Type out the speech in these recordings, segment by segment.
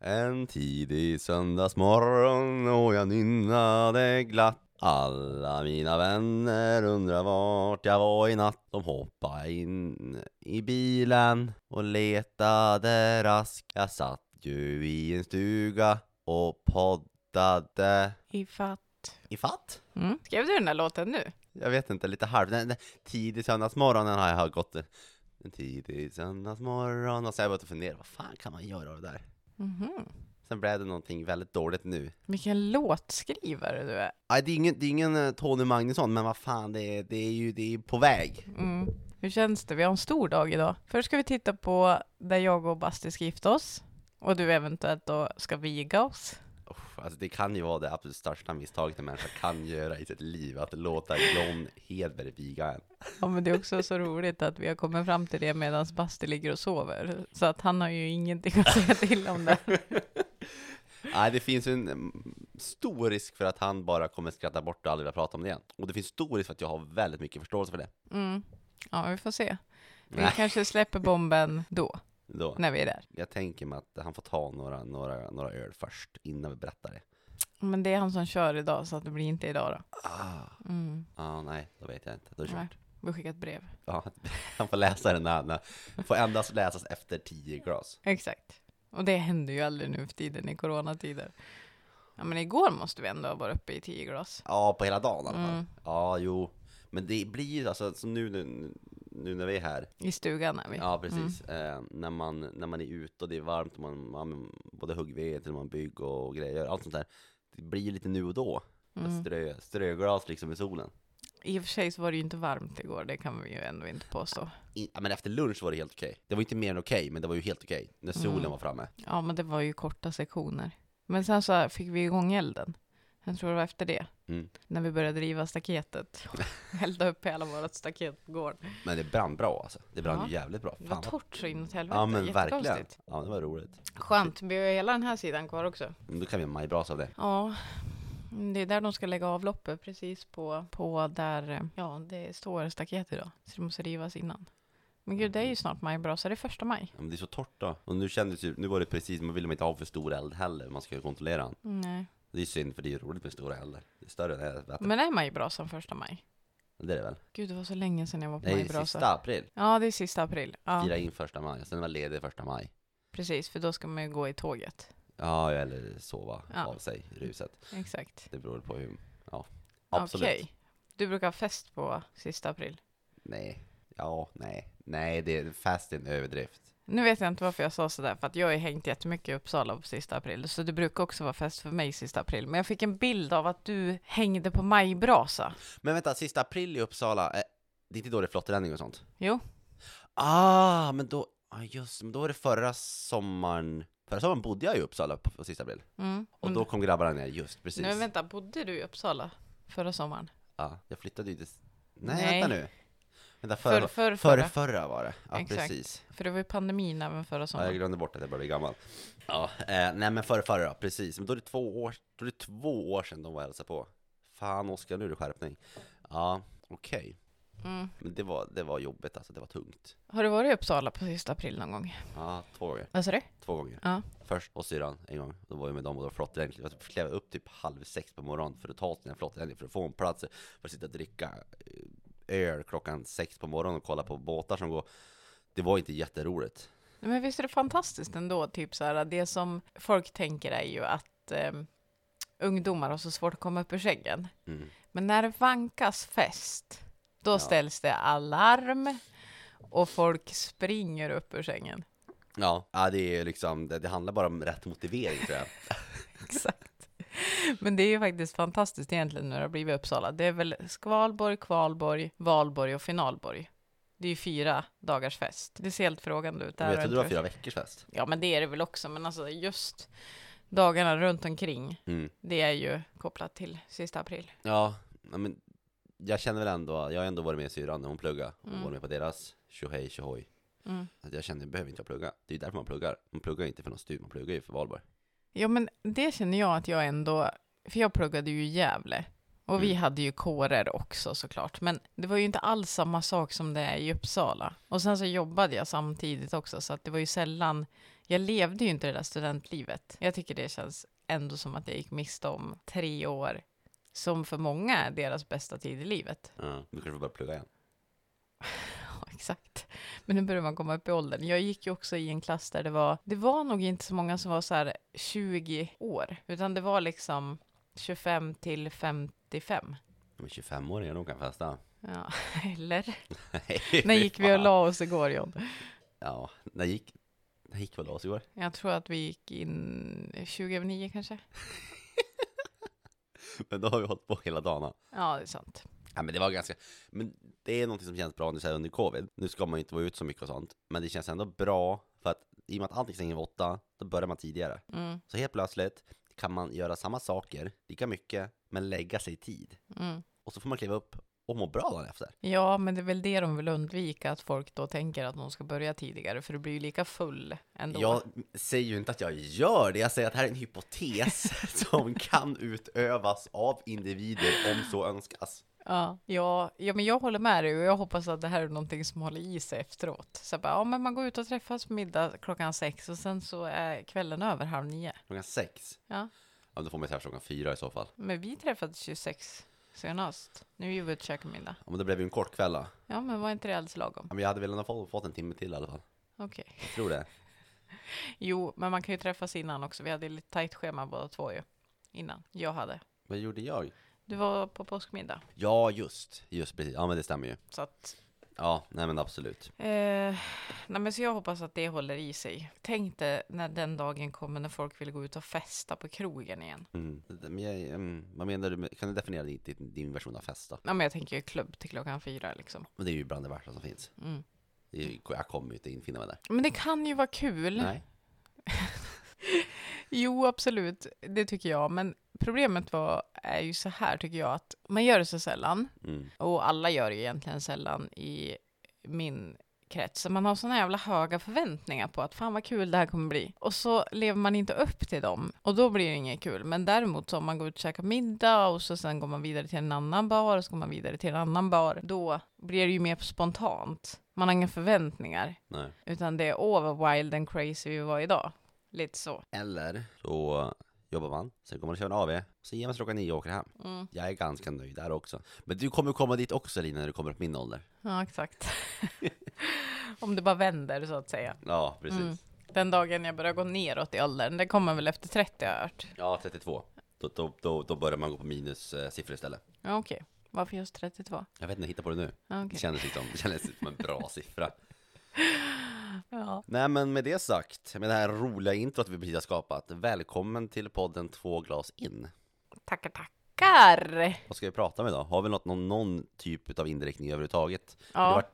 En tidig söndagsmorgon och jag nynnade glatt Alla mina vänner undrar vart jag var i natt De hoppade in i bilen och letade rask Jag satt ju i en stuga och poddade I fatt. I fatt? Mm. Skrev du den där låten nu? Jag vet inte, lite halv... Den, den, tidig söndagsmorgonen har jag gått En tidig söndagsmorgon och så har jag börjat fundera, vad fan kan man göra av det där? Mhm. Sen blev det någonting väldigt dåligt nu Vilken låtskrivare du är. Nej, det är ingen, det är ingen eh, Tony Magnusson, men vad fan, det är, det är ju det är på väg Mm. Hur känns det? Vi har en stor dag idag. Först ska vi titta på där jag och Basti ska gifta oss. Och du eventuellt då ska viga oss. Alltså det kan ju vara det absolut största misstaget en människa kan göra i sitt liv, att låta John Hedberg viga en Ja men det är också så roligt att vi har kommit fram till det medan Basti ligger och sover. Så att han har ju ingenting att säga till om det. Nej, det finns en mm, stor risk för att han bara kommer skratta bort och aldrig vilja prata om det igen Och det finns stor risk för att jag har väldigt mycket förståelse för det Mm. Ja vi får se. Vi Nej. kanske släpper bomben då, Då. när vi är där. Jag tänker mig att han får ta några, några, några öl först, innan vi berättar det Men det är han som kör idag så att det blir inte idag då. Ah, Mm. ah nej, då vet jag inte, då är det kört Vi skickar ett brev. ja, Han får läsa den när, när får endast läsas efter tio glas Exakt. Och det händer ju aldrig nu för tiden i coronatider. Ja men igår måste vi ändå ha varit uppe i 10 glas. Ja, på hela dagen i alla fall Mm. Ja, jo Men det blir alltså, som nu, nu, nu när vi är här I stugan är vi. Ja, precis. Eh, när, man, när man är ute och det är varmt och man, man både huggved till man bygger och grejer, allt sånt där. Det blir ju lite nu och då. Mm. Strö, ströglas liksom i solen. I och för sig så var det ju inte varmt igår, det kan vi ju ändå inte påstå. Ja, men efter lunch var det helt okej. Det var inte mer än okej, men det var ju helt okej. När solen Mm. var framme. Ja men det var ju korta sektioner. Men sen så fick vi igång elden. Jag tror det var efter det. Mm. När vi började driva staketet. Elda upp hela vårt staket på gården. Men det brann bra alltså. Det brann Ja. ju jävligt bra. Det var torrt så inåt helvete. Ja men verkligen. Ja det var roligt. Skönt, vi har hela den här sidan kvar också. Men Då kan vi ha majbrasa av det. Ja, det är där de ska lägga avloppet, precis på, på där ja, det står staket idag. Så det måste rivas innan. Men gud, det är ju snart majbrasa, det är första maj. Ja, men det är så torrt då. Och nu kändes ju, nu var det precis, man ville inte ha för stor eld heller. Man ska ju kontrollera den. Nej. Det är synd för det är roligt med stora eldar. Det är större än det här. Men är majbrasan första maj? Det är det väl? Gud, det var så länge sedan jag var på Nej, majbrasa. sista april. Ja, det är sista april. Ja, Fira in första maj, sen var ledig första maj. precis, för då ska man ju gå i tåget. Ja, eller sova Ja. av sig i ruset. Exakt. Det beror på hur, ja. Absolut. Okej. Du brukar ha fest på sista april. Nej, ja, nej. Nej, det är fast en överdrift. Nu vet jag inte varför jag sa sådär, för att jag har hängt jättemycket i Uppsala på sista april, så det brukar också vara fest för mig sista april. Men jag fick en bild av att du hängde på majbrasa. Men vänta, sista april i Uppsala, eh, det är inte då det är flotträddning och sånt? Jo, Ah, men då, ah, just men då var det förra sommaren. Förra sommaren bodde jag i Uppsala på, på sista april. mm. Och då kom grabbarna ner, just precis. Men vänta, bodde du i Uppsala förra sommaren? Ja, jag flyttade ju till... Nej, Nej. vänta nu. Vänta, förra, För, för, förra, förra. förra var det. Ja, Exakt. precis. För det var ju pandemin även förra Ja, jag sommaren. glömde bort att jag började bli gammal. Ja, eh, nej men förra, förra, precis. Men då är det två år, då är det två år sedan de var och hälsade på. Fan Oskar, nu är det skärpning. Ja, okej. Mm. Men det var, det var jobbigt alltså, det var tungt. Har du varit i Uppsala på sista april någon gång? Ja, två gånger. Vad sa du? Två gånger. Ja. Först hos syrran en gång, då var jag med dem och då flottade jag Jag klev upp typ halv sex på morgonen för att ta till en flotträddning för att få en plats för att sitta och dricka eh, öl klockan sex på morgonen och kolla på båtar som går. Det var inte jätteroligt. Men visst är det fantastiskt ändå, typ så här, det som folk tänker är ju att eh, ungdomar har så svårt att komma upp ur sängen. Mm. Men när det vankas fest, då Ja. ställs det alarm och folk springer upp ur sängen. Ja, ja det är liksom, det, det handlar bara om rätt motivering tror jag. Exakt. Men det är ju faktiskt fantastiskt egentligen när det har blivit Uppsala. Det är väl Skvalborg, Kvalborg, Valborg och Finalborg. Det är ju fyra dagars fest. Det ser helt frågande ut. Jag har trodde det var fyra veckors fest. Ja, men det är det väl också. Men alltså just dagarna runt omkring, Mm. det är ju kopplat till sista april. Ja, men jag känner väl ändå, jag har ändå varit med syrran när hon pluggade och Mm. varit med på deras tjohej tjohoj. Mm. Att jag känner, jag behöver inte plugga. Det är ju därför man pluggar. Man pluggar inte för någon studie, man pluggar ju för Valborg. Ja, men det känner jag att jag ändå, för jag pluggade ju i Gävle. Och vi Mm. hade ju kårer också såklart, men det var ju inte alls samma sak som det är i Uppsala. Och sen så jobbade jag samtidigt också, så att det var ju sällan Jag levde ju inte det där studentlivet. Jag tycker det känns ändå som att jag gick miste om tre år som för många är deras bästa tid i livet. Ja, du kanske får börja plugga igen. Exakt. Men nu börjar man komma upp i åldern. Jag gick ju också i en klass där det var, det var nog inte så många som var så här 20 år, utan det var liksom 25 till 55. De är 25-åringar, de kan festa. Ja, eller? Nej, När gick vi och la oss igår John? Ja, när gick, när gick vi och la oss igår? Jag tror att vi gick in 20 över 9 kanske. Men då har vi hållit på hela dagarna. Ja, det är sant. Ja, men det var ganska, men det är någonting som känns bra nu så här under covid. Nu ska man ju inte vara ut så mycket och sånt, men det känns ändå bra för att i och med att allting stänger vid åtta, då börjar man tidigare. Mm, Så helt plötsligt kan man göra samma saker, lika mycket, men lägga sig i tid. mm. Och så får man kliva upp och må bra dagen efter. Ja, men det är väl det de vill undvika, att folk då tänker att de ska börja tidigare, för du blir ju lika full ändå. Jag säger ju inte att jag gör det, jag säger att det här är en hypotes som kan utövas av individer om så önskas. Ja, ja, ja, men jag håller med dig och jag hoppas att det här är någonting som håller i sig efteråt. Så bara, ja, men man går ut och träffas på middag klockan sex och sen så är kvällen över halv nio. Klockan sex. Ja, Ja, då får man träffas klockan fyra i så fall. men vi träffades ju sex senast. Nu är vi ute och käkar middag. Ja, men det blev ju en kort kväll då. Ja, men var inte det alldeles lagom? Ja, men jag hade väl ändå fått, fått en timme till i alla fall. Okej. Jag tror det. Jo, men man kan ju träffas innan också. Vi hade lite tajt schema båda två ju. Innan. Jag hade. Vad gjorde jag? Du var på påskmiddag. Ja, just, just precis. Ja, men det stämmer ju. Så att Ja, nej men absolut. Eh, nej men så jag hoppas att det håller i sig. Tänk dig när den dagen kommer när folk vill gå ut och festa på krogen igen. Mm. Men jag, mm, vad menar du? med- Kan du definiera din, din, version av festa? Ja men jag tänker ju klubb till klockan fyra liksom. Men det är ju bland det värsta som finns. Mm. Jag kommer ju inte infinna mig där. Men det kan ju vara kul. Nej. Jo absolut, det tycker jag. Men problemet var, är ju så här tycker jag att man gör det så sällan. Mm. Och alla gör det ju egentligen sällan i min krets. Så man har såna jävla höga förväntningar på att fan vad kul det här kommer bli. Och så lever man inte upp till dem. Och då blir det inget kul. Men däremot så om man går ut och käkar middag och så sen går man vidare till en annan bar och så går man vidare till en annan bar. Då blir det ju mer spontant. Man har inga förväntningar. Nej. Utan det är åh vad wild and crazy vi var idag. Lite så. Eller så jobbar man, sen kommer man och kör en AV, så ger man sig klockan nio och åker hem. Mm. Jag är ganska nöjd där också. Men du kommer komma dit också Lina när du kommer upp min ålder. Ja, exakt. om det bara vänder så att säga. Ja, precis. Mm. Den dagen jag börjar gå neråt i åldern, det kommer väl efter 30 har jag hört. Ja, 32. Då, då, då, då börjar man gå på minussiffror istället. Ja, okej. Varför just 32? Jag vet inte, hitta på det nu. Ja, Det kändes, liksom, det kändes som en bra siffra. Ja. Nej men med det sagt, med det här roliga introt vi precis har skapat, välkommen till podden Två glas in. Tackar, tackar! Vad ska vi prata om idag? Har vi något, någon, någon typ av inriktning överhuvudtaget? Ja. var,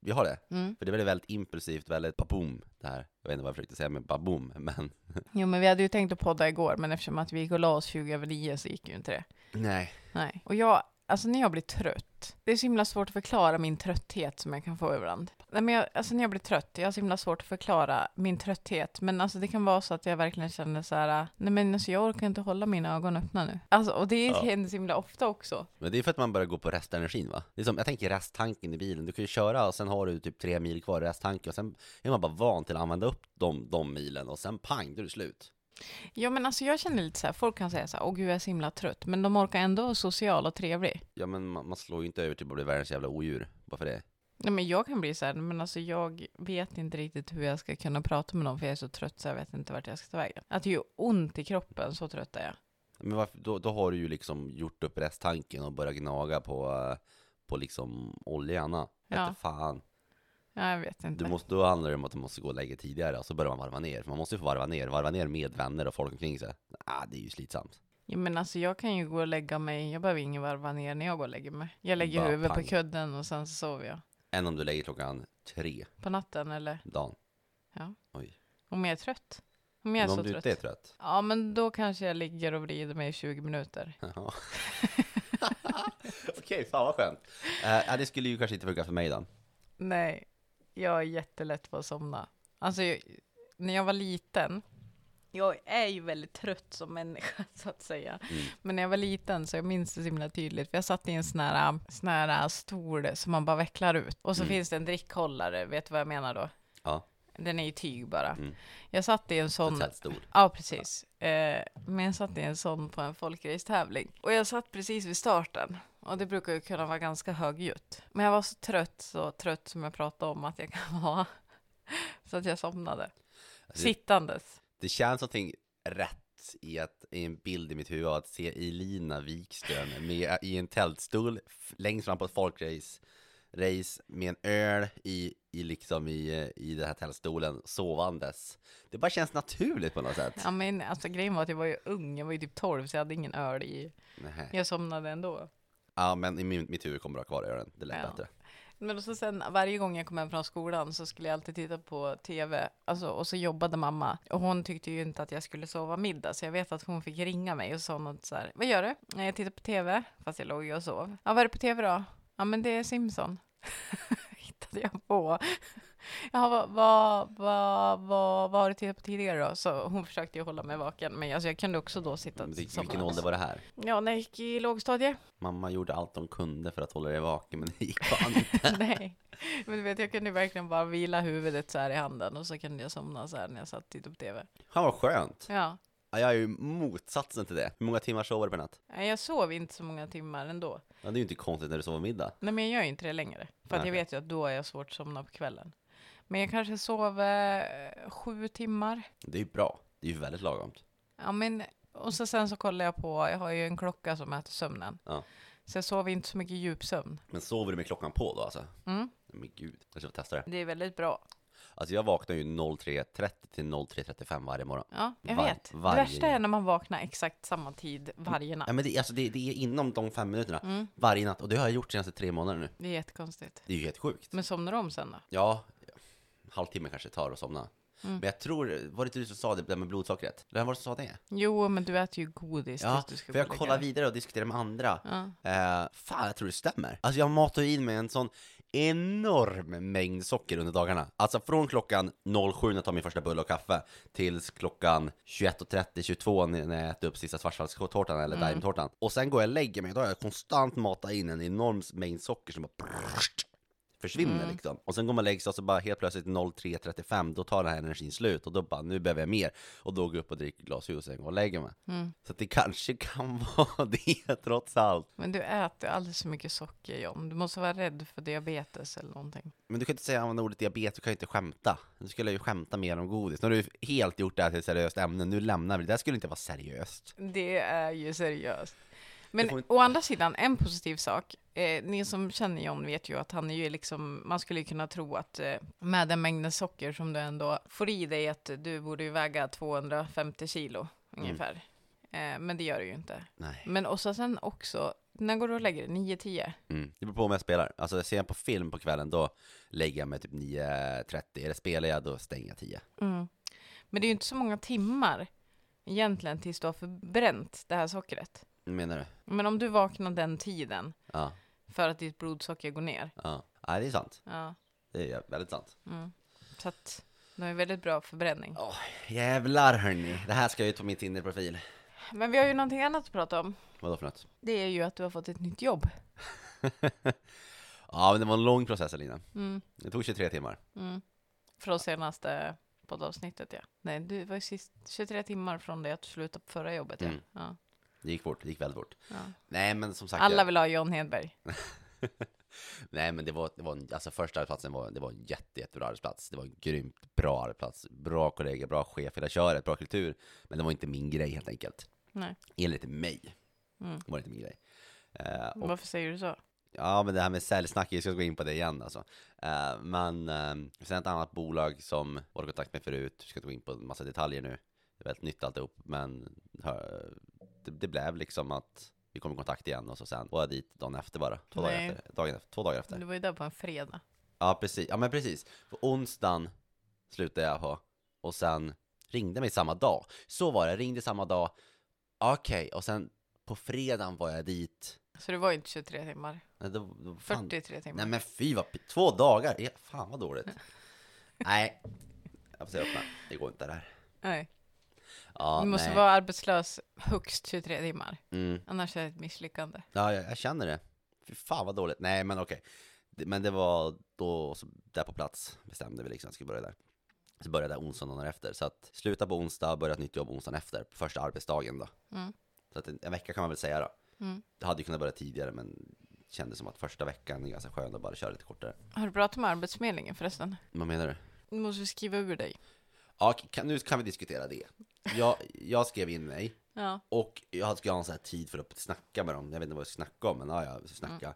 vi har det. Mm. För det är väldigt, väldigt impulsivt, väldigt baboom det här. Jag vet inte vad jag försökte säga med baboom, men Jo, men vi hade ju tänkt att podda igår, men eftersom att vi gick och la oss 20 över 9 så gick ju inte det. nej. Nej. Och jag, alltså när jag blir trött, det är så himla svårt att förklara min trötthet som jag kan få ibland. Nej, men jag, alltså när jag blir trött, jag har så himla svårt att förklara min trötthet, men alltså det kan vara så att jag verkligen känner så här, nej men alltså jag orkar inte hålla mina ögon öppna nu. Alltså, och det Ja. händer så himla ofta också. Men det är för att man börjar gå på restenergin va? Det är som, jag tänker resttanken i bilen, du kan ju köra och sen har du typ tre mil kvar i resttanken och sen är man bara van till att använda upp de, de milen och sen pang, då är det slut. Ja men alltså jag känner lite så här, folk kan säga så här, åh gud jag är så himla trött, men de orkar ändå vara social och trevlig. Ja men man, man slår ju inte över till att bli världens jävla odjur, bara för det. Nej men jag kan bli så här, men alltså jag vet inte riktigt hur jag ska kunna prata med någon för jag är så trött så jag vet inte vart jag ska ta vägen. Att det gör ont i kroppen, så trött är jag. Men varför, då, då har du ju liksom gjort upp resttanken och börjat gnaga på, på liksom oljan. Ja. Fan. Ja, jag vet inte. Du måste, då handlar det om att du måste gå och lägga tidigare och så börjar man varva ner. För man måste ju få varva ner, varva ner med vänner och folk omkring sig. Ah, det är ju slitsamt. Ja, men alltså jag kan ju gå och lägga mig, jag behöver ingen varva ner när jag går och lägger mig. Jag lägger Bara huvudet pang. på kudden och sen så sover jag. Än om du lägger klockan tre På natten eller dagen. om jag är trött. Om jag är Men så om du trött. inte är trött. Ja men då kanske jag ligger och vrider mig i 20 minuter. Ja. Okej, fan vad skönt. Eh, ja, det skulle ju kanske inte funka för mig då. Nej, jag är jättelätt på att somna. Alltså, jag, när jag var liten, jag är ju väldigt trött som människa så att säga. Mm. Men när jag var liten så jag minns det så himla tydligt, för jag satt i en sån här, sån här stol som man bara vecklar ut. Och så Mm. finns det en drickhållare, vet du vad jag menar då? Ja. Den är i tyg bara. Mm. Jag satt i en sån. tältstol. Ja, precis. Eh, men jag satt i en sån på en folkracetävling. Och jag satt precis vid starten. Och det brukar ju kunna vara ganska högljutt. Men jag var så trött, så trött som jag pratade om att jag kan vara. Så att jag somnade. Alltså, Sittandes. Det känns någonting rätt i, att, i en bild i mitt huvud att se Elina Wikström med, i en tältstol längst fram på ett folkrace race med en öl i, i, liksom i, i den här tältstolen sovandes. Det bara känns naturligt på något sätt. Ja, men alltså grejen var att jag var ju ung. Jag var ju typ 12 så jag hade ingen öl i. Nähä. Jag somnade ändå. Ja, men i min, mitt huvud kommer det ha kvar ölen. Det lät Ja. bättre. Men så sen varje gång jag kom hem från skolan så skulle jag alltid titta på tv. Alltså, och så jobbade mamma. Och hon tyckte ju inte att jag skulle sova middag. Så jag vet att hon fick ringa mig och sa något så här. Vad gör du? "Nej, Jag tittar på tv. Fast jag låg ju och sov. Ja, vad är det på tv då? Ja, men det är Simpson. Hittade jag på. Ja, vad, vad, vad, vad, vad har du tittat på tidigare då? Så hon försökte ju hålla mig vaken. Men alltså, jag kunde också då sitta Men somna. Vilken ålder var det här? Ja, när jag gick i lågstadiet. Mamma gjorde allt hon kunde för att hålla dig vaken, men det gick fan inte. Nej, men du vet, jag kunde verkligen bara vila huvudet så här i handen och så kunde jag somna så här när jag satt och tittade på tv. Han var skönt. Ja, Ja, Jag är ju motsatsen till det. Hur många timmar sover du per natt? Nej, jag sov inte så många timmar ändå. Ja, det är ju inte konstigt när du sover middag. Nej, men jag gör ju inte det längre. För att Nej, jag vet ju att då är jag svårt att somna på kvällen. Men jag kanske sov eh, sju timmar. Det är ju bra. Det är ju väldigt lagomt. Ja, men och så sen så kollar jag på, jag har ju en klocka som mäter sömnen. Ja. Så jag sover inte så mycket djupsömn. Men sover du med klockan på då alltså? Mm. Men gud, jag ska testa det. Det är väldigt bra. Alltså jag vaknar ju 03.30 till 03.35 varje morgon. Ja, jag Var- vet. varje- Det värsta är när man vaknar exakt samma tid varje natt. Ja men det, alltså det, det är inom de fem minuterna Mm, varje natt och det har jag gjort senaste tre månader nu. det är jättekonstigt. Det är ju helt sjukt. Men somnar du om sen då? Ja, halvtimme kanske tar att somna. Mm. Men jag tror, var det inte du som sa det där med blodsockret? Vem var det som sa det? Jo, men du äter ju godis Ja, tills du ska för jag kollar vidare och diskuterar med andra. Ja. Eh, fan, jag tror det stämmer. Alltså jag matar in med en sån enorm mängd socker under dagarna. Alltså från klockan 07 när jag tar min första bulle och kaffe tills klockan 21.30, 22 när jag äter upp sista svartfallstårtan eller Mm. daimtårtan. Och sen går jag och lägger mig, då har jag konstant matat in en enorm mängd socker som bara försvinner Mm. liksom. Och sen går man och lägger sig och så bara helt plötsligt 03.35, då tar den här energin slut och då bara, nu behöver jag mer. Och då går jag upp och dricker ett glas juice och går och lägger mig. Mm. Så det kanske kan vara det trots allt. Men du äter alldeles för mycket socker, John. Du måste vara rädd för diabetes eller någonting. Men du kan inte säga använda ordet diabetes, du kan ju inte skämta. Du skulle ju skämta mer om godis. Nu har du helt gjort det här till ett seriöst ämne, nu lämnar vi det. Det skulle inte vara seriöst. Det är ju seriöst. Men inte- å andra sidan, en positiv sak. Eh, ni som känner John vet ju att han är ju liksom, man skulle ju kunna tro att eh, med den mängden socker som du ändå får i dig, att du borde ju väga 250 kilo ungefär. Eh, men det gör du ju inte. Nej. Men och så sen också, när går du och lägger dig? 9-10? Mm. Det beror på om jag spelar. Alltså ser jag på film på kvällen, då lägger jag mig typ 9.30. Eller spelar jag, då stänger jag 10. Mm. Men det är ju inte så många timmar egentligen tills du har förbränt det här sockret. Menar du? Men om du vaknar den tiden Ja, för att ditt blodsocker går ner. ja. Nej, det är sant. Ja. Det är väldigt sant. Mm. Så att de är väldigt bra förbränning. Åh, jävlar hörni. Det här ska ut på min Tinder-profil. Men vi har ju någonting annat att prata om. Vadå för något? Det är ju att du har fått ett nytt jobb. Ja, men det var en lång process Alina. Mm. Det tog 23 timmar. Mm. Från senaste poddavsnittet ja. Nej, du var ju sist 23 timmar från det att du slutade på förra jobbet ja. Mm. ja. Det gick fort, det gick väldigt fort. ja. Nej, men som sagt. Alla jag- vill ha John Hedberg. Nej men det var, det var en, alltså första arbetsplatsen var, det var en jätte, jättebra arbetsplats. Det var en grymt bra arbetsplats. Bra kollegor, bra chef, hela köret, bra kultur. Men det var inte min grej helt enkelt. Nej. Enligt mig Mm. var det inte min grej. Eh, och, Varför säger du så? ja men det här med säljsnack, jag ska gå in på det igen alltså. Eh, men eh, sen ett annat bolag som var i kontakt med förut, jag ska inte gå in på en massa detaljer nu. Det är väldigt nytt alltihop, men hör, det, det blev liksom att vi kom i kontakt igen och så sen var jag dit dagen efter bara. Två, dagar efter, dagen efter, två dagar efter. Du var ju där på en fredag. Ja, precis. Ja, men precis. På onsdagen slutade jag på och sen ringde mig samma dag. Så var det, ringde samma dag. Okej, och sen på fredagen var jag dit. Så det var inte 23 timmar. Nej, då, fan. 43 timmar. Nej men fy vad, två dagar? Ja, fan vad dåligt. Nej, jag får se öppna. Det går inte det här. Nej. Ja, du måste nej. vara arbetslös högst 23 timmar. Mm. Annars är det ett misslyckande. Ja, jag, jag känner det. Fy fan vad dåligt. Nej, men okej. Det- Men det var då, så där på plats bestämde vi liksom att jag skulle börja där. Så började jag onsdagen dagen efter. Så att sluta på onsdag, börja ett nytt jobb onsdagen efter, på första arbetsdagen då. Mm. Så att en, en vecka kan man väl säga då. Mm. Det hade ju kunnat börja tidigare, men kändes som att första veckan är ganska skön att bara köra lite kortare. Har du pratat med Arbetsförmedlingen förresten? Vad menar du? Nu måste vi skriva ur dig. Ja, kan, nu kan vi diskutera det. Jag, jag skrev in mig, Ja. och jag skulle ha en sån här tid för att snacka med dem. Jag vet inte vad jag ska snacka om, men ja, jag ska snacka.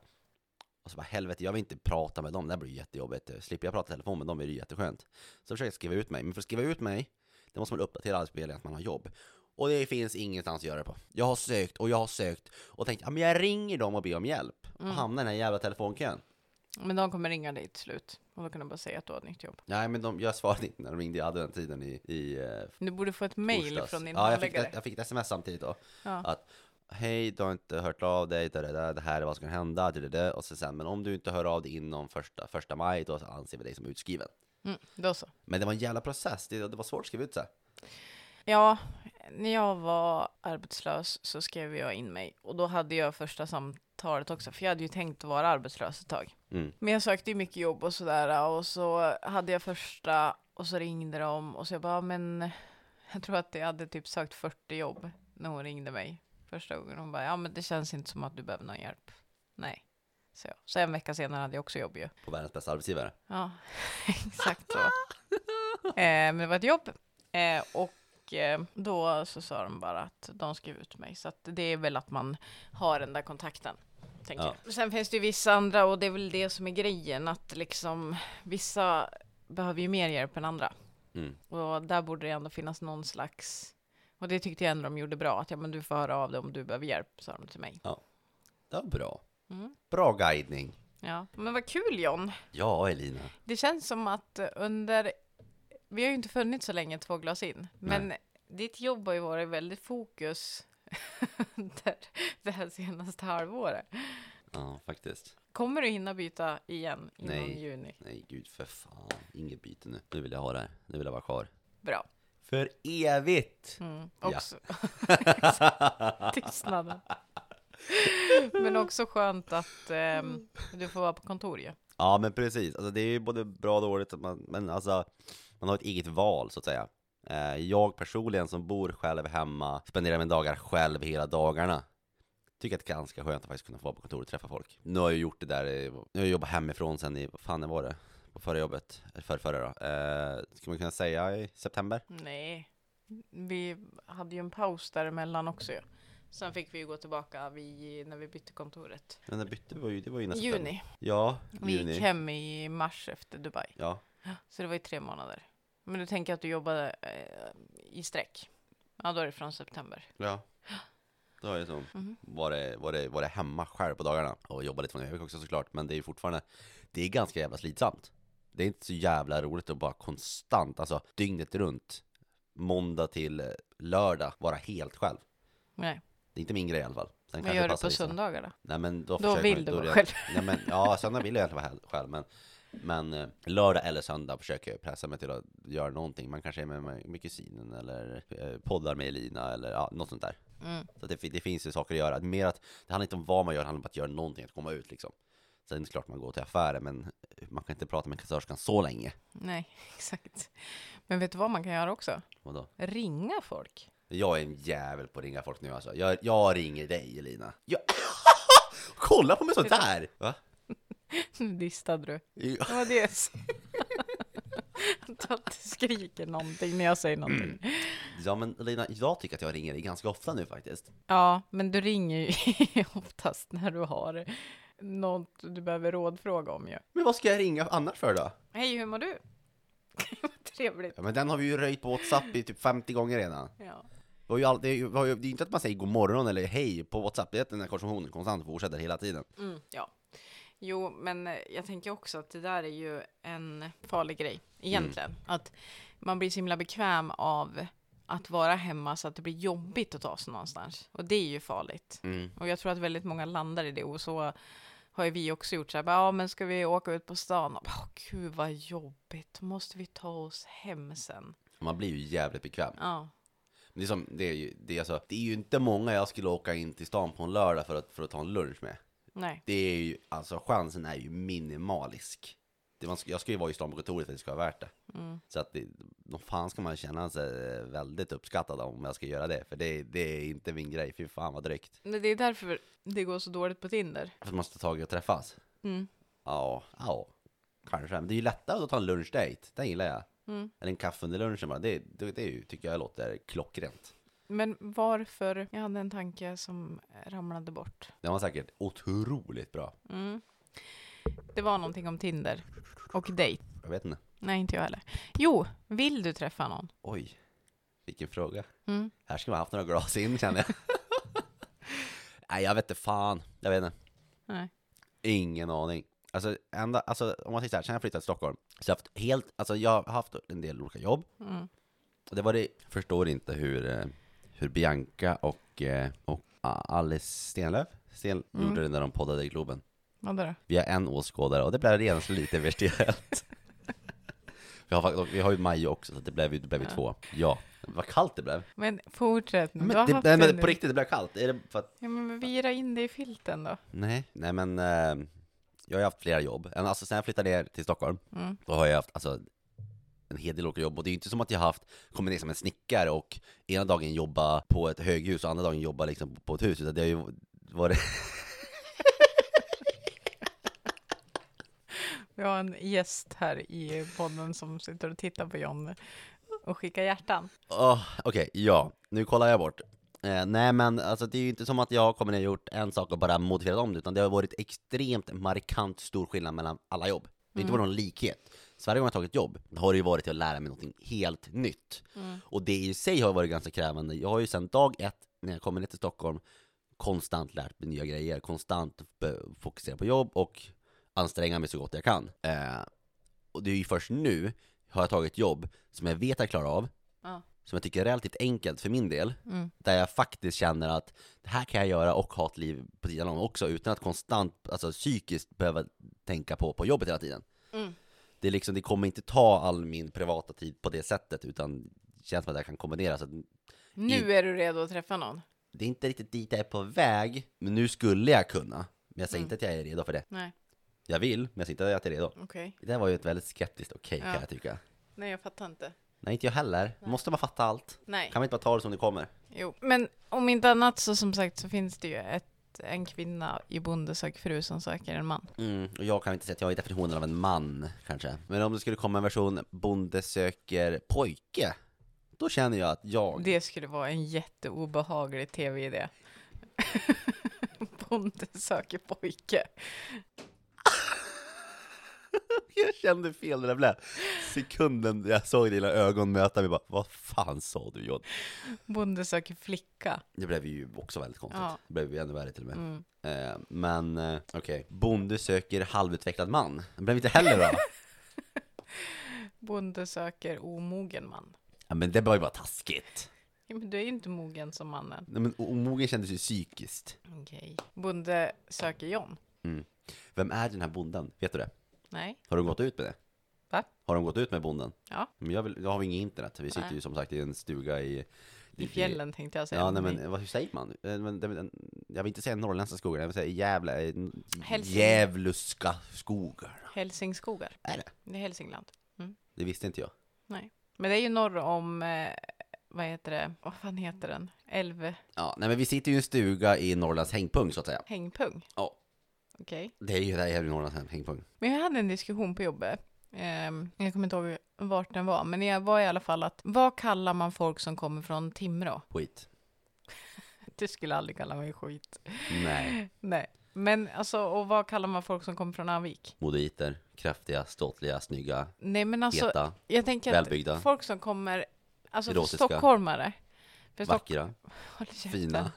Och så bara, helvete, jag vill inte prata med dem, det här blir jättejobbigt. Slipper jag prata i telefon med dem är det jätteskönt. Så försöker jag skriva ut mig, men för att skriva ut mig, det måste man uppdatera Arbetsförmedlingen att man har jobb. Och det finns ingenstans att göra det på. Jag har sökt och jag har sökt och tänkt, ja men jag ringer dem och ber om hjälp. Och hamnar i den här jävla telefonkön. Men de kommer ringa dig till slut. Och då kan du bara säga att du har ett nytt jobb. Nej men de, jag svarade inte när de ringde, jag hade den tiden i, i eh, Du borde få ett mail torsdags. från din Ja, jag fick, handläggare. ett- jag fick ett sms samtidigt då. Ja. Att hej, du har inte hört av dig, det, det, det här är vad som kan hända, det, det, det. och så sen, men om du inte hör av dig inom första, första maj, då anser vi dig som utskriven. Mm, då så. Men det var en jävla process, det, det var svårt att skriva ut sig. Ja, när jag var arbetslös så skrev jag in mig. Och då hade jag första samtalet också, för jag hade ju tänkt att vara arbetslös ett tag. Mm. Men jag sökte ju mycket jobb och sådär och så hade jag första och så ringde de och så jag bara, men jag tror att jag hade typ sökt 40 jobb när hon ringde mig första gången. Hon bara, ja men det känns inte som att du behöver någon hjälp. Nej. Så, så en vecka senare hade jag också jobb ju. På världens bästa arbetsgivare. Ja, exakt så. eh, men det var ett jobb. Eh, och eh, då så sa de bara att de skrev ut mig. Så att det är väl att man har den där kontakten. Ja. Sen finns det ju vissa andra och det är väl det som är grejen. Att liksom vissa behöver ju mer hjälp än andra. Mm. Och där borde det ändå finnas någon slags och det tyckte jag ändå de gjorde bra, att ja men du får höra av dig om du behöver hjälp, sa de till mig. Det var bra. Mm. Bra guidning. Ja, men vad kul John! Ja, Elina. Det känns som att under, vi har ju inte funnits så länge, två glas in, men ditt jobb har ju varit väldigt fokus under det här senaste halvåret. Ja, faktiskt. Kommer du hinna byta igen innan Nej. juni? Nej, gud för fan. Inget byte nu. Nu vill jag ha det här. Nu vill jag vara kvar. Bra. För evigt! Mm. Ja. Också. Tystnaden. Men också skönt att ehm, du får vara på kontor ju. Ja men precis, alltså det är ju både bra och dåligt, man, men alltså man har ett eget val så att säga. Eh, Jag personligen som bor själv hemma, spenderar mina dagar själv hela dagarna. Tycker att det är ganska skönt att faktiskt kunna få vara på kontoret och träffa folk. Nu har jag gjort det där, nu har jag jobbat hemifrån sen i, vad fan var det? På förra jobbet, eller förra, förra då. Eh, ska man kunna säga i september? Nej, vi hade ju en paus däremellan också ju. Sen fick vi ju gå tillbaka vi, när vi bytte kontoret. Men det bytte var ju, det var ju I nästa juni. Ja, Vi gick juni. hem i mars efter Dubai. Ja, Så det var ju tre månader. Men du tänker att du jobbade eh, i sträck? Ja, då är det från september. ja. Då har jag som Mhm. varit, varit, varit hemma själv på dagarna och jobbat lite från Övik också såklart, men det är ju fortfarande, det är ganska jävla slitsamt. Det är inte så jävla roligt att bara konstant, alltså dygnet runt, måndag till lördag, vara helt själv. Nej, Det är inte min grej i alla fall. Sen kanske gör det du på söndagar då? Nej men då, Då vill man, du då vara är- själv. Nej men, ja, söndag vill jag vara själv, men men eh, lördag eller söndag försöker jag pressa mig till att göra någonting. Man kanske är med, med, med kusinen eller eh, poddar med Elina eller ja, något sånt där. Mm. Så det, det finns ju saker att göra. Mer att, det handlar inte om vad man gör, det handlar om att göra någonting, att komma ut liksom. Sen är det klart man går till affären, men man kan inte prata med kassörskan så länge. Nej, exakt. Men vet du vad man kan göra också? Vadå? Ringa folk. Jag är en jävel på att ringa folk nu alltså. Jag, jag ringer dig Elina. Jag... Kolla på mig sådär! Va? Nu distade du. Ja. Det var det jag. Att du skriker någonting när jag säger någonting. Ja men Elina, jag tycker att jag ringer dig ganska ofta nu faktiskt. Ja, men du ringer ju oftast när du har något du behöver rådfråga om ju. Men vad ska jag ringa annars för då? Hej, hur mår du? Vad trevligt. Ja, men den har vi ju röjt på WhatsApp i typ 50 gånger redan. Ja. Det, ju all, det, är ju- det är ju inte att man säger god morgon eller hej på WhatsApp, det är att den här konversationen konstant fortsätter hela tiden. Mm, ja. Jo, men eh, jag tänker också att det där är ju en farlig grej egentligen. Att man blir så himla bekväm av att vara hemma så att det blir jobbigt att ta sig någonstans. Och det är ju farligt. Mm. Och jag tror att väldigt många landar i det och så har ju vi också gjort så här, bara, ja men ska vi åka ut på stan? Och Åh, gud vad jobbigt, måste vi ta oss hem sen? Man blir ju jävligt bekväm. Ja, Det är, som, det, är ju, det, är alltså, det är ju inte många jag skulle åka in till stan på en lördag för att, för att ta en lunch med. Nej, Det är ju, alltså chansen är ju minimalisk. Det, man, ska- jag ska ju vara i stan på kontoret för att det ska vara värt det. Mm. Så att nog fan ska man känna sig väldigt uppskattad om jag ska göra det. För det, det är inte min grej, fy fan vad drygt. Men det är därför det går så dåligt på Tinder. För att man måste ta tag i att träffas. Mm. Ja, ja, kanske. Men det är ju lättare att ta en lunchdate, den gillar jag. Mm. Eller en kaffe under lunchen bara, det, det, det tycker jag låter klockrent. Men varför? Jag hade en tanke som ramlade bort. Den var säkert otroligt bra. Mm. Det var någonting om Tinder och dejt. Jag vet inte. Nej, inte jag heller. Jo, vill du träffa någon? Oj, vilken fråga. Mm. Här ska man haft några glas in känner jag. Nej, jag vet inte fan. Jag vet inte. Nej. Ingen aning. Alltså, ända, alltså om man säger så här, sen jag flyttade till Stockholm, så jag har haft helt, alltså jag har haft en del olika jobb. Mm. Och det var det, förstår inte hur, eh, hur Bianca och, eh, och Alice Stenlöf Sten, Mm. gjorde det när de poddade i Globen. Vadå då? Vi har en åskådare och det blev redan så lite virtuellt. vi, har, vi har ju Majo också, så det blev, ju- det blev ju Ja. två. Ja, vad kallt det blev. Men fortsätt nu. Men, det, nej, en men på riktigt, det blev kallt. Är det för att, Ja, men vira in det i filten då. nej, nej men eh, jag har ju haft flera jobb. Alltså sen jag flyttade ner till Stockholm, Mm. då har jag haft alltså, en hel del olika jobb. Och det är ju inte som att jag haft, kommit ner som en snickare och ena dagen jobba på ett höghus och andra dagen jobba liksom på ett hus. Utan det har ju varit Vi har en gäst här i podden som sitter och tittar på John och skickar hjärtan. Åh, Okej, ja, nu kollar jag bort. Eh, nej men alltså det är ju inte som att jag kommer ner och gjort en sak och bara modifierat om det, utan det har varit extremt markant stor skillnad mellan alla jobb. Det har inte varit någon likhet. Så varje gång jag har tagit jobb har det ju varit till att lära mig något helt nytt. Och det i sig har varit ganska krävande. Jag har ju sedan dag ett, när jag kommer ner till Stockholm, konstant lärt mig nya grejer, konstant fokuserat på jobb och anstränga mig så gott jag kan. Eh, och det är ju först nu har jag tagit jobb som jag vet att jag klarar av, Ja. som jag tycker är relativt enkelt för min del, Mm. där jag faktiskt känner att det här kan jag göra och ha ett liv på sidan om också, utan att konstant, alltså psykiskt behöva tänka på, på jobbet hela tiden. Mm. Det, liksom, det kommer inte ta all min privata tid på det sättet, utan det känns som att jag kan kombinera. Så att Nu är du redo att träffa någon? det är inte riktigt dit jag är på väg, men nu skulle jag kunna. Men jag säger Mm. inte att jag är redo för det. Nej, Jag vill, men jag säger inte att jag är redo. okej. Det där var ju ett väldigt skeptiskt okej Ja. kan jag tycka. Nej, jag fattar inte. Nej, inte jag heller. Måste man fatta allt? Nej. Kan man inte bara ta det som det kommer? Jo, men om inte annat så som sagt så finns det ju ett, en kvinna i Bonde söker fru som söker en man. Mm, och jag kan inte säga att jag är definitionen av en man, kanske. Men om det skulle komma en version Bonde söker pojke, då känner jag att jag... Det skulle vara en jätteobehaglig tv-idé. Bonde söker pojke. Jag kände fel det blev. Sekunden jag såg dina ögon möta mig bara, vad fan sa du John? Bonde söker flicka. Det blev ju också väldigt konstigt. Ja. Det blev ju ännu värre till och med. Mm. Eh, men eh, okej, Bonde söker halvutvecklad man. Det blev inte heller bra. Bonde söker omogen man. ja, men det var ju bara taskigt. Ja, men du är ju inte mogen som mannen. Nej, men omogen kändes ju psykiskt. Okej. Bonde söker John. Vem är den här bonden? Vet du det? Nej. Har de gått ut med det? Va? Har de gått ut med bonden? Ja. Men jag, vill, jag har inget internet, vi sitter Nej. ju som sagt i en stuga i... I fjällen tänkte jag säga. Ja, nej men vad, hur säger man? Eh, jag vill inte säga norrländska skogar, jag vill säga Gävle, eh, Hälsing. Djävluska skogar. Hälsingskogar. Är det? Det är Hälsingland. Det visste inte jag. Nej. Men det är ju norr om, eh, vad heter det, vad fan heter den? Älv... Ja, nej men vi sitter ju i en stuga i Norrlands hängpung så att säga. Hängpung? Ja. Okej. Det är ju det är ju Norrlands hängpung. Men jag hade en diskussion på jobbet. Ehm, jag kommer inte ihåg vart den var, men jag var i alla fall att vad kallar man folk som kommer från Timrå? Skit. Du skulle aldrig kalla mig skit. Nej. Nej. Men alltså, och vad kallar man folk som kommer från Avik? Modoiter, kraftiga, ståtliga, snygga, Nej men alltså, heta, jag tänker välbyggda. att folk som kommer, alltså för Erotiska. stockholmare. För Stock- vackra, Håll käften. fina.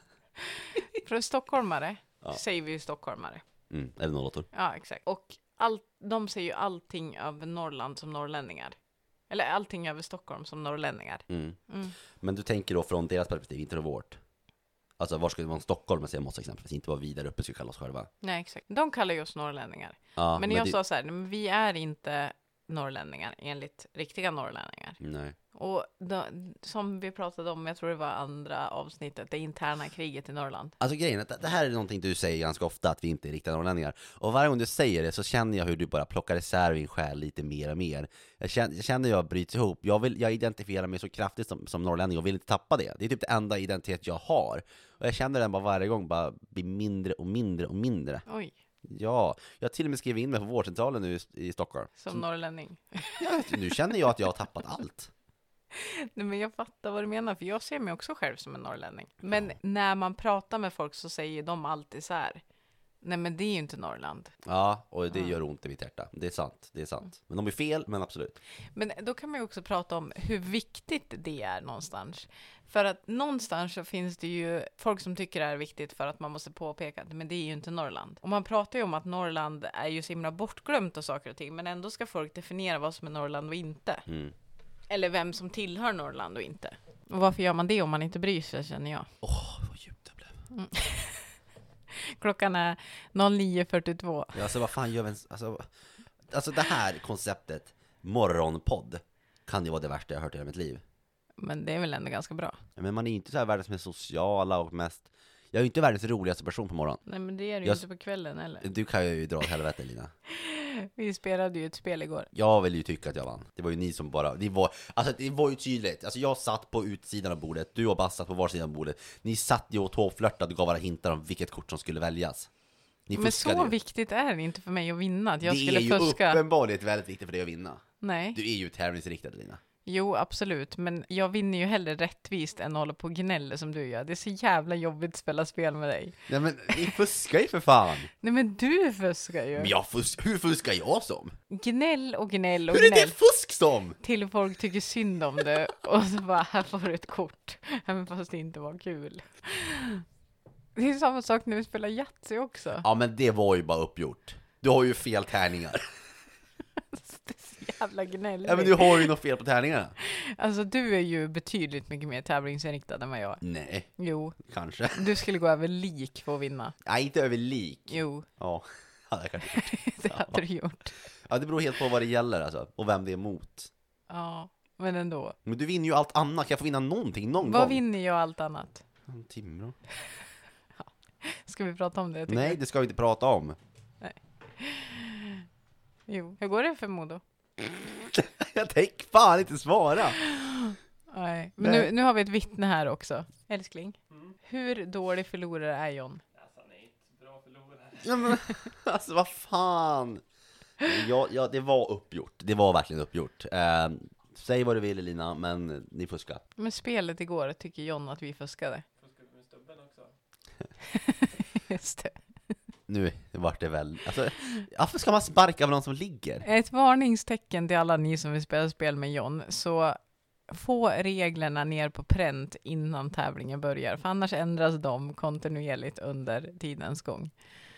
För stockholmare Ja. säger vi ju stockholmare. Mm, eller nollåttor. Ja, exakt. Och allt, de ser ju allting över Norrland som norrlänningar. Eller allting över Stockholm som norrlänningar. Mm. Mm. Men du tänker då från deras perspektiv, inte från vårt. Alltså var skulle man Stockholm säga måste exempelvis, inte vara vidare uppe ska vi kalla oss själva. Nej, exakt. De kallar ju oss norrlänningar. Ja, men jag det, sa så här, men vi är inte norrlänningar enligt riktiga norrlänningar. Nej. Och då, som vi pratade om, jag tror det var andra avsnittet, det interna kriget i Norrland. Alltså grejen är att det här är någonting du säger ganska ofta, att vi inte är riktiga norrlänningar. Och varje gång du säger det så känner jag hur du bara plockar isär din själ lite mer och mer. Jag känner, jag känner hur jag bryts ihop. Jag, vill, jag identifierar mig så kraftigt som, som norrlänning och vill inte tappa det. Det är typ det enda identitet jag har. Och jag känner den bara varje gång bara blir mindre och mindre och mindre. Oj, Ja, jag till och med skrivit in mig på vårdcentralen nu i, i Stockholm. som norrlänning. Ja, nu känner jag att jag har tappat allt. Nej, men jag fattar vad du menar, för jag ser mig också själv som en norrlänning. Men när man pratar med folk så säger de alltid så här. Nej, men det är ju inte Norrland. Ja, och det gör ont i mitt hjärta. Det är sant, det är sant. Men de är fel, men absolut. Men då kan man ju också prata om hur viktigt det är någonstans. För att någonstans så finns det ju folk som tycker det är viktigt för att man måste påpeka att men det är ju inte Norrland. Och man pratar ju om att Norrland är ju så himla bortglömt och saker och ting, men ändå ska folk definiera vad som är Norrland och inte. Mm. Eller vem som tillhör Norrland och inte. Och varför gör man det om man inte bryr sig, känner jag. Åh, vad djupt det blev. Klockan är 09.42. Ja, alltså vad fan gör vi ens, alltså, alltså det här konceptet, morgonpodd, kan ju vara det värsta jag hört i hela mitt liv. Men det är väl ändå ganska bra. Men man är inte så här världens mest sociala och mest, jag är ju inte världens roligaste person på morgonen. Nej, men det är det ju Jag- inte på kvällen heller. Du kan ju dra åt helvete Lina. Vi spelade ju ett spel igår. Jag vill ju tycka att jag vann. Det var ju ni som bara, det var, alltså det var ju tydligt. Alltså jag satt på utsidan av bordet, du och Bass satt på var sida av bordet. Ni satt ju och tåflörtade och gav varandra hintar om vilket kort som skulle väljas. Ni Men så ju. viktigt är det inte för mig att vinna, att jag det skulle är ju fuska. uppenbarligen väldigt viktigt för dig att vinna. Nej, Du är ju tävlingsriktad Lina. Jo absolut, men jag vinner ju hellre rättvist än att hålla på och gnälla som du gör. Det är så jävla jobbigt att spela spel med dig. Nej men ni fuskar ju för fan! Nej men du fuskar ju. Men jag fusk, hur fuskar jag som? Gnäll och gnäll och Hur är gnäll. det fusk som? Till folk tycker synd om det och så bara, här får du ett kort. Även fast det inte var kul. Det är samma sak när vi spelar Yatzy också. Ja men det var ju bara uppgjort. Du har ju fel tärningar. Är så jävla gnälligt. Ja men du har ju något fel på tärningarna. Alltså du är ju betydligt mycket mer tävlingsinriktad än vad jag är. Nej, Jo, kanske. du skulle gå över lik för att vinna. Nej, inte över lik. Jo, Ja, hade jag kanske gjort. det hade du gjort. Ja, det beror helt på vad det gäller alltså, och vem det är emot. Ja, men ändå. Men du vinner ju allt annat, kan jag få vinna någonting någon Vad gång? vinner jag allt annat? En Timrå? Ska vi prata om det? Nej, det ska vi inte prata om. Jo, hur går det för Modo? Jag tänker fan inte svara! Nej, men nu, nu har vi ett vittne här också. Älskling, hur dålig förlorare är John? Ja, men, alltså vad fan! Ja, ja, det var uppgjort. Det var verkligen uppgjort. Eh, säg vad du vill Elina, men ni fuskar. Men spelet igår tycker John att vi fuskade. Just det. Nu vart det väl, alltså, varför ska man sparka på någon som ligger? Ett varningstecken till alla ni som vill spela spel med John, så få reglerna ner på pränt innan tävlingen börjar, för annars ändras de kontinuerligt under tidens gång.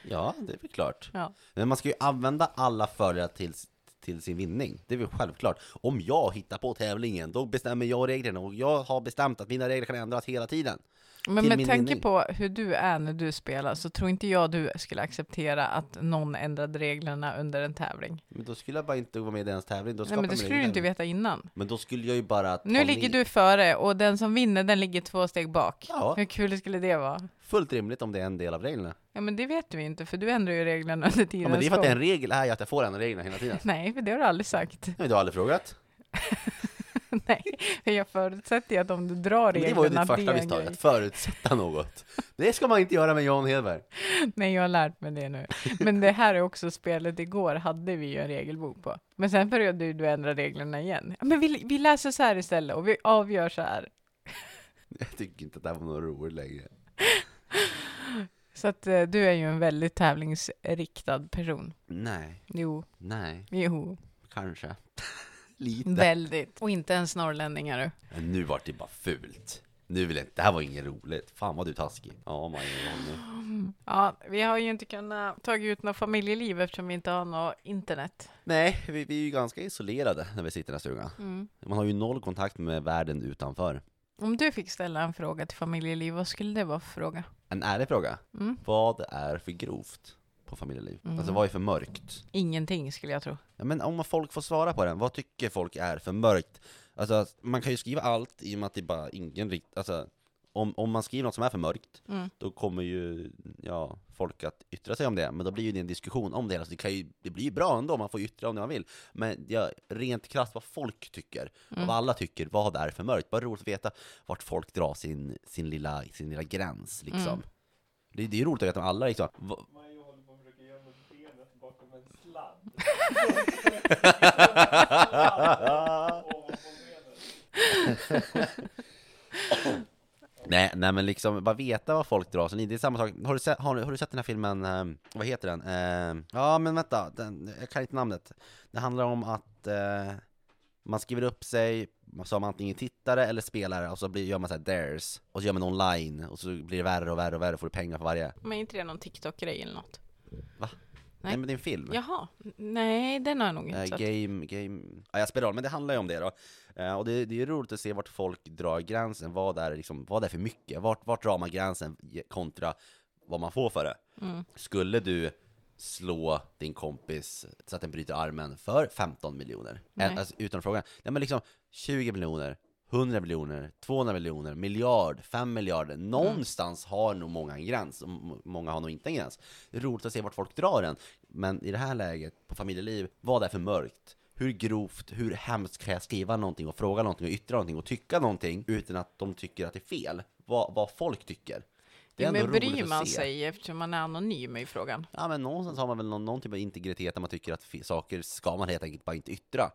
Ja, det är väl klart. Ja. Men man ska ju använda alla fördelar till, till sin vinning. Det är väl självklart. Om jag hittar på tävlingen, då bestämmer jag reglerna och jag har bestämt att mina regler kan ändras hela tiden. Men med tanke på hur du är när du spelar, så tror inte jag du skulle acceptera att någon ändrade reglerna under en tävling. Men då skulle jag bara inte vara med i deras tävling. Då Nej, men det skulle du inte veta innan. Men då skulle jag ju bara Nu ligger ner. du före och den som vinner, den ligger två steg bak. Ja, Hur kul skulle det vara? fullt rimligt om det är en del av reglerna. Ja, men det vet vi inte, för du ändrar ju reglerna under tidens Ja, men det är för att gång. en regel är ju att jag får ändra reglerna hela tiden. Nej, för det har du aldrig sagt. Nej, du har aldrig frågat. Nej, för jag förutsätter ju att om du drar Men det reglerna, var ju ditt första misstag, att förutsätta något. Det ska man inte göra med Jan Hedberg. Nej, jag har lärt mig det nu. Men det här är också spelet igår, hade vi ju en regelbok på. Men sen började du ändra reglerna igen. Men vi, vi läser så här istället och vi avgör så här. Jag tycker inte att det här var något roligt längre. Så att eh, du är ju en väldigt tävlingsriktad person. Nej, Jo, nej, jo, kanske. Lite. väldigt. Och inte ens norrlänningar du. Men nu vart det bara fult. Nu vill jag inte, det här var inget roligt. Fan vad du är taskig. Ja, Jonny. Ja, vi har ju inte kunnat ta ut något familjeliv eftersom vi inte har något internet. Nej, vi, vi är ju ganska isolerade när vi sitter i den här stugan. Mm. Man har ju noll kontakt med världen utanför. Om du fick ställa en fråga till familjeliv, vad skulle det vara för fråga? En ärlig fråga. Mm. Vad är för grovt? På familjeliv? Mm. Alltså vad är för mörkt? Ingenting skulle jag tro. Ja, men om folk får svara på den, vad tycker folk är för mörkt? Alltså man kan ju skriva allt i och med att det bara ingen rikt... Alltså om, om man skriver något som är för mörkt, Mm. då kommer ju ja, folk att yttra sig om det, men då blir ju det en diskussion om det, alltså det, kan ju, det blir ju bra ändå, man får yttra om det man vill. Men ja, rent krasst vad folk tycker, Mm. vad alla tycker, vad är för mörkt? Bara roligt att veta vart folk drar sin, sin, lilla, sin lilla gräns liksom. Mm. Det, det är ju roligt att veta om alla liksom, va- Majo håller på att försöka gömma benet bakom en sladd. Ovanpå benet. Nej, nej men liksom, bara veta vad folk drar in i. Det är samma sak, har du sett, har, har du sett den här filmen, eh, vad heter den? Eh, ja men vänta, den, jag kan inte namnet. Det handlar om att eh, man skriver upp sig som antingen tittare eller spelare, och så blir, gör man så här dares, och så gör man online, och så blir det värre och värre och värre, och får du pengar för varje. Men är inte det någon TikTok-grej eller något? Va? Nej. Nej, men det är en film. Jaha, nej den har jag nog inte Eh, sett. game, game, ja jag spelar roll, men det handlar ju om det då. Eh, och det, det är roligt att se vart folk drar gränsen, vad är, liksom, vad är för mycket? Vart, vart drar man gränsen kontra vad man får för det? Mm. Skulle du slå din kompis så att den bryter armen för 15 miljoner? Nej. Eh, Alltså, utan frågan. Nej men liksom 20 miljoner, 100 miljoner, 200 miljoner, miljard, 5 miljarder. Någonstans har nog många en gräns, och många har nog inte en gräns. Det är roligt att se vart folk drar den. Men i det här läget, på familjeliv, vad är för mörkt? Hur grovt, hur hemskt kan jag skriva någonting och fråga någonting och yttra någonting och tycka någonting utan att de tycker att det är fel? Vad, vad folk tycker. Det är men bryr man se. sig eftersom man är anonym i frågan? Ja men någonstans har man väl någon, någon typ av integritet där man tycker att saker ska man helt enkelt bara inte yttra.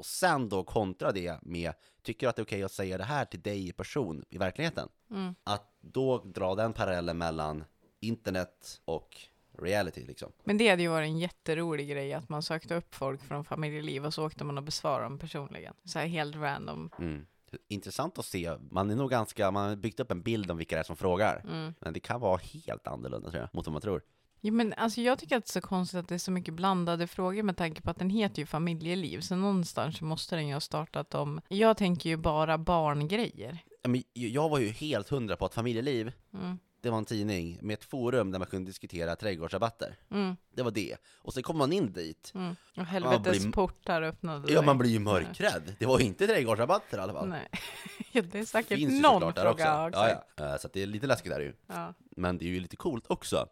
Och sen då kontra det med, tycker du att det är okej att säga det här till dig i person i verkligheten? Mm. Att då dra den parallellen mellan internet och reality liksom. Men det hade ju varit en jätterolig grej att man sökte upp folk från familjeliv och så åkte man och besvarade dem personligen. Så här helt random. Mm. Intressant att se, man är nog ganska, man har byggt upp en bild om vilka det är som frågar. Mm. Men det kan vara helt annorlunda tror jag, mot vad man tror. Ja, men alltså jag tycker att det är så konstigt att det är så mycket blandade frågor med tanke på att den heter ju familjeliv. Så någonstans måste den ju ha startat om. Jag tänker ju bara barngrejer. Ja, men jag var ju helt hundra på att familjeliv, Mm. det var en tidning med ett forum där man kunde diskutera trädgårdsrabatter. Mm. Det var det. Och sen kom man in dit, Mm. Och helvetes blir- portar öppnade ja man blir ju mörkrädd. Det var ju inte trädgårdsrabatter i alla fall. Nej, ja, det är säkert Finns någon fråga också. Ja, ja. Eh, Så att det är lite läskigt där ju. Ja. Men det är ju lite coolt också.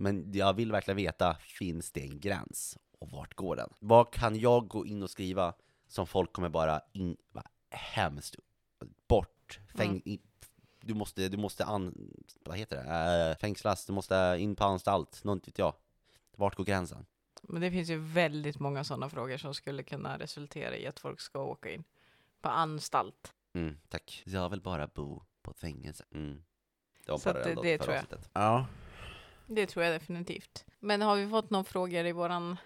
Men jag vill verkligen veta, finns det en gräns? Och vart går den? Vad kan jag gå in och skriva som folk kommer bara in, va, hemskt, bort, fäng, Mm. du måste, du måste an, vad heter det, äh, fängslas, du måste in på anstalt, något vet jag. Vart går gränsen? Men det finns ju väldigt många sådana frågor som skulle kunna resultera i att folk ska åka in på anstalt. Mm, tack. Jag vill bara bo på ett fängelse. Mm. Det var Så bara det- det tror jag. avsnittet. Ja. Det tror jag definitivt. Men har vi fått någon frågor i våran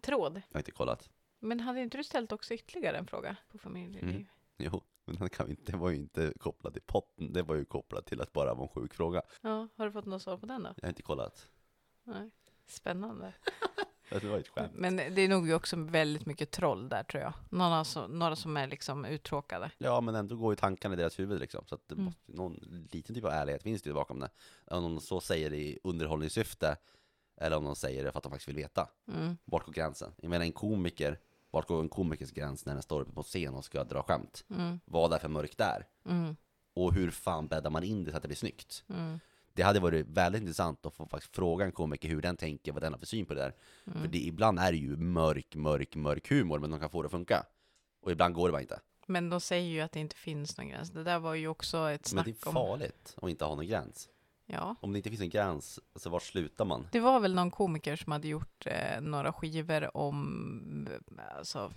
tråd? Jag har inte kollat. Men hade inte du ställt också ytterligare en fråga på familjeliv? Mm. Jo, men den kan inte, det var ju inte kopplat till potten, det var ju kopplat till att bara vara en sjuk fråga. Ja, har du fått något svar på den då? Jag har inte kollat. Nej. Spännande. Det var ett skämt. Men det är nog ju också väldigt mycket troll där tror jag. Några som, några som är liksom uttråkade. Ja, men ändå går ju tankarna i deras huvud liksom. Så att det Mm. måste, någon liten typ av ärlighet finns det ju bakom det. Om de så säger det i underhållningssyfte, eller om de säger det för att de faktiskt vill veta. Mm. Vart går gränsen? Jag menar en komiker, vart går en komikers gräns när den står uppe på scen och ska dra skämt? Mm. Vad är för mörkt där? Mm. Och hur fan bäddar man in det så att det blir snyggt? Mm. Det hade varit väldigt intressant att få faktiskt fråga en komiker hur den tänker, vad den har för syn på det där. Mm. För det, ibland är det ju mörk, mörk, mörk humor, men de kan få det att funka. Och ibland går det bara inte. Men de säger ju att det inte finns någon gräns. Det där var ju också ett Men snack det är om... farligt att inte ha någon gräns. Ja. Om det inte finns en gräns, alltså var slutar man? Det var väl någon komiker som hade gjort eh, några skivor om, alltså,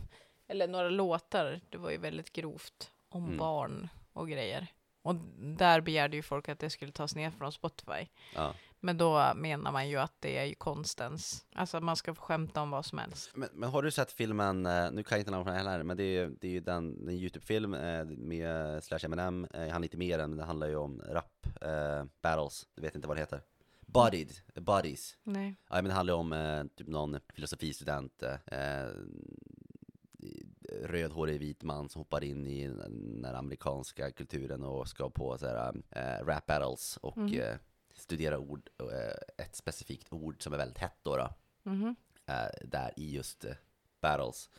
eller några låtar, det var ju väldigt grovt, om Mm. barn och grejer. Och där begärde ju folk att det skulle tas ner från Spotify. Ja. Men då menar man ju att det är ju konstens, alltså att man ska få skämta om vad som helst. Men, men har du sett filmen, eh, nu kan jag inte namnet på den heller, men det är, det är ju den, den YouTube-film eh, med Slash Eminem, eh, inte med den, men det handlar ju om rap, eh, battles, du vet inte vad det heter? Bodied, Buddies. Nej. Ja, men det handlar om eh, typ någon filosofistudent, eh, rödhårig vit man som hoppar in i den amerikanska kulturen och ska på så här, eh, rap battles och Mhm. eh, studera ord, eh, ett specifikt ord som är väldigt hett då, då eh, där i just battles.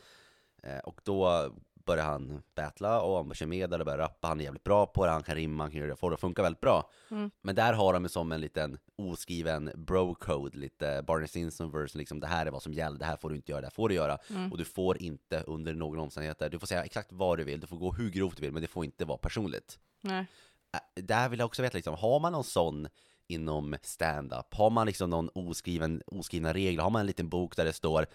Eh, och då börjar han battla och han kör med och börjar rappa, han är jävligt bra på det, han kan rimma, han kan göra det, får det att funka väldigt bra. Mm. Men där har de som en liten oskriven bro-code, lite Barney Stinson version, liksom det här är vad som gäller, det här får du inte göra, det här får du göra. Mm. Och du får inte under några omständigheter, du får säga exakt vad du vill, du får gå hur grovt du vill, men det får inte vara personligt. Nej. Äh, Där vill jag också veta, liksom, har man någon sån inom stand-up? Har man liksom någon oskriven, oskrivna regler? Har man en liten bok där det står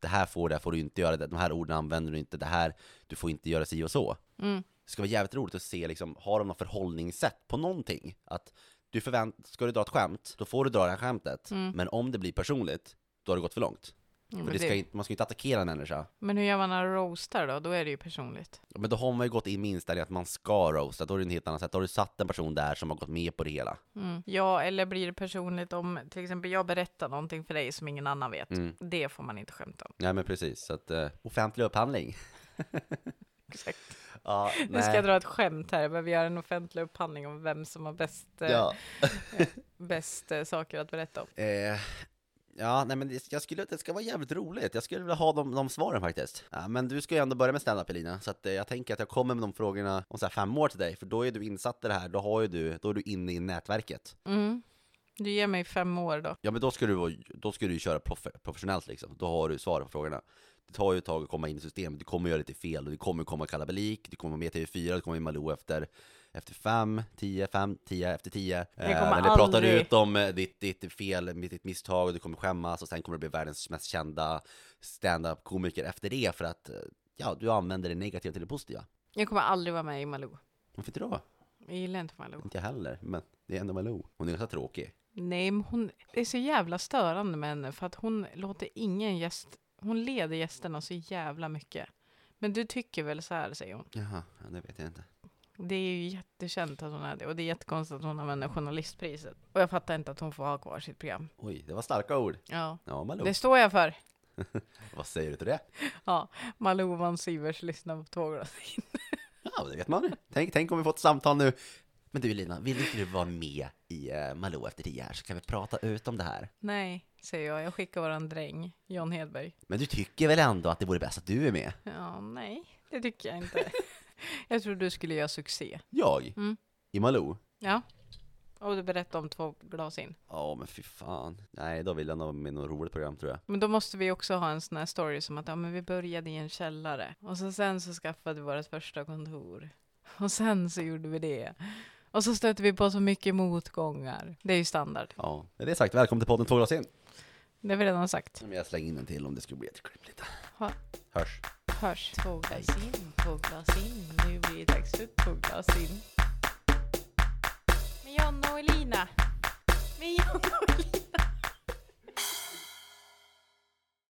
det här får, det här får du inte göra, de här orden använder du inte, det här, du får inte göra si och så. Mm. Det ska vara jävligt roligt att se, liksom, har de något förhållningssätt på någonting? Att du förvänt, ska du dra ett skämt, då får du dra det här skämtet. Mm. Men om det blir personligt, då har det gått för långt. Mm, men, det ska det- inte, man ska ju inte attackera en människa. men hur gör man när man roastar då? Då är det ju personligt. Men då har man ju gått in med inställningen att man ska roasta, då är det en helt annan sätt. Då har du satt en person där som har gått med på det hela. Mm. Ja, eller blir det personligt om till exempel jag berättar någonting för dig som ingen annan vet. Mm. Det får man inte skämta om. Ja men precis, så att uh, offentlig upphandling. Exakt. Ja, Nu ska jag dra ett skämt här. Jag behöver göra en offentlig upphandling om vem som har bäst, eh, Ja, bäst eh, saker att berätta om. eh, ja nej men det, jag skulle, det ska vara jävligt roligt. Jag skulle vilja ha de, de svaren faktiskt. Ja, men du ska ju ändå börja med stand-up Elina, så att, eh, jag tänker att jag kommer med de frågorna om så här fem år till dig, för då är du insatt i det här, då, har ju du, då är du inne i nätverket. Mm. Du ger mig fem år då. Ja men då ska du, vara- då ska du ju köra proff, professionellt liksom, då har du svar på frågorna. Det tar ju ett tag att komma in i systemet, du kommer göra lite fel, och du kommer komma kalabalik, du kommer vara med i TV4, du kommer i Malou efter efter fem, tio, fem, tio, efter tio. Eh, när du pratar ut om eh, ditt, ditt fel, ditt misstag, och du kommer skämmas, och sen kommer du bli världens mest kända stand-up-komiker efter det, för att eh, ja, du använder det negativa till det positiva. Jag kommer aldrig vara med i Malou. Varför inte då? Jag gillar inte Malou. Inte jag heller, men det är ändå Malou. Hon är ganska tråkig. Nej, men hon det är så jävla störande med henne för att hon låter ingen gäst, hon leder gästerna så jävla mycket. Men du tycker väl så här, säger hon. Jaha, ja, det vet jag inte. Det är ju jättekänt att hon är det och det är jättekonstigt att hon använder journalistpriset. Och jag fattar inte att hon får ha kvar sitt program. Oj, det var starka ord. Ja, Ja, Malou. det står jag för. Vad säger du till det? Ja, Malou von Sivers lyssnar på två glas. Ja, det vet man. Tänk, tänk om vi får ett samtal nu. Men du Lina, vill inte du vara med i uh, Malou efter tio här så kan vi prata ut om det här? Nej, säger jag. Jag skickar våran dräng, John Hedberg. Men du tycker väl ändå att det vore bäst att du är med? Ja, nej, det tycker jag inte. jag tror du skulle göra succé. Jag? Mm. I Malou? Ja. Och du berättar om två glas in. Ja, men fy fan. Nej, då vill jag nog med något roligt program tror jag. Men då måste vi också ha en sån här story som att ja, men vi började i en källare och så sen så skaffade vi vårt första kontor och sen så gjorde vi det. Och så stötte vi på så mycket motgångar. Det är ju standard. Ja, med det sagt, välkommen till podden Två glas in. Det har vi redan sagt. Men jag slänger in en till om det skulle bli ett klipp lite. Ha. Hörs. Hörs. Två glas in, två glas in. Nu blir det dags för två glas in. Med Jonna och Elina. Med Jonna och Elina.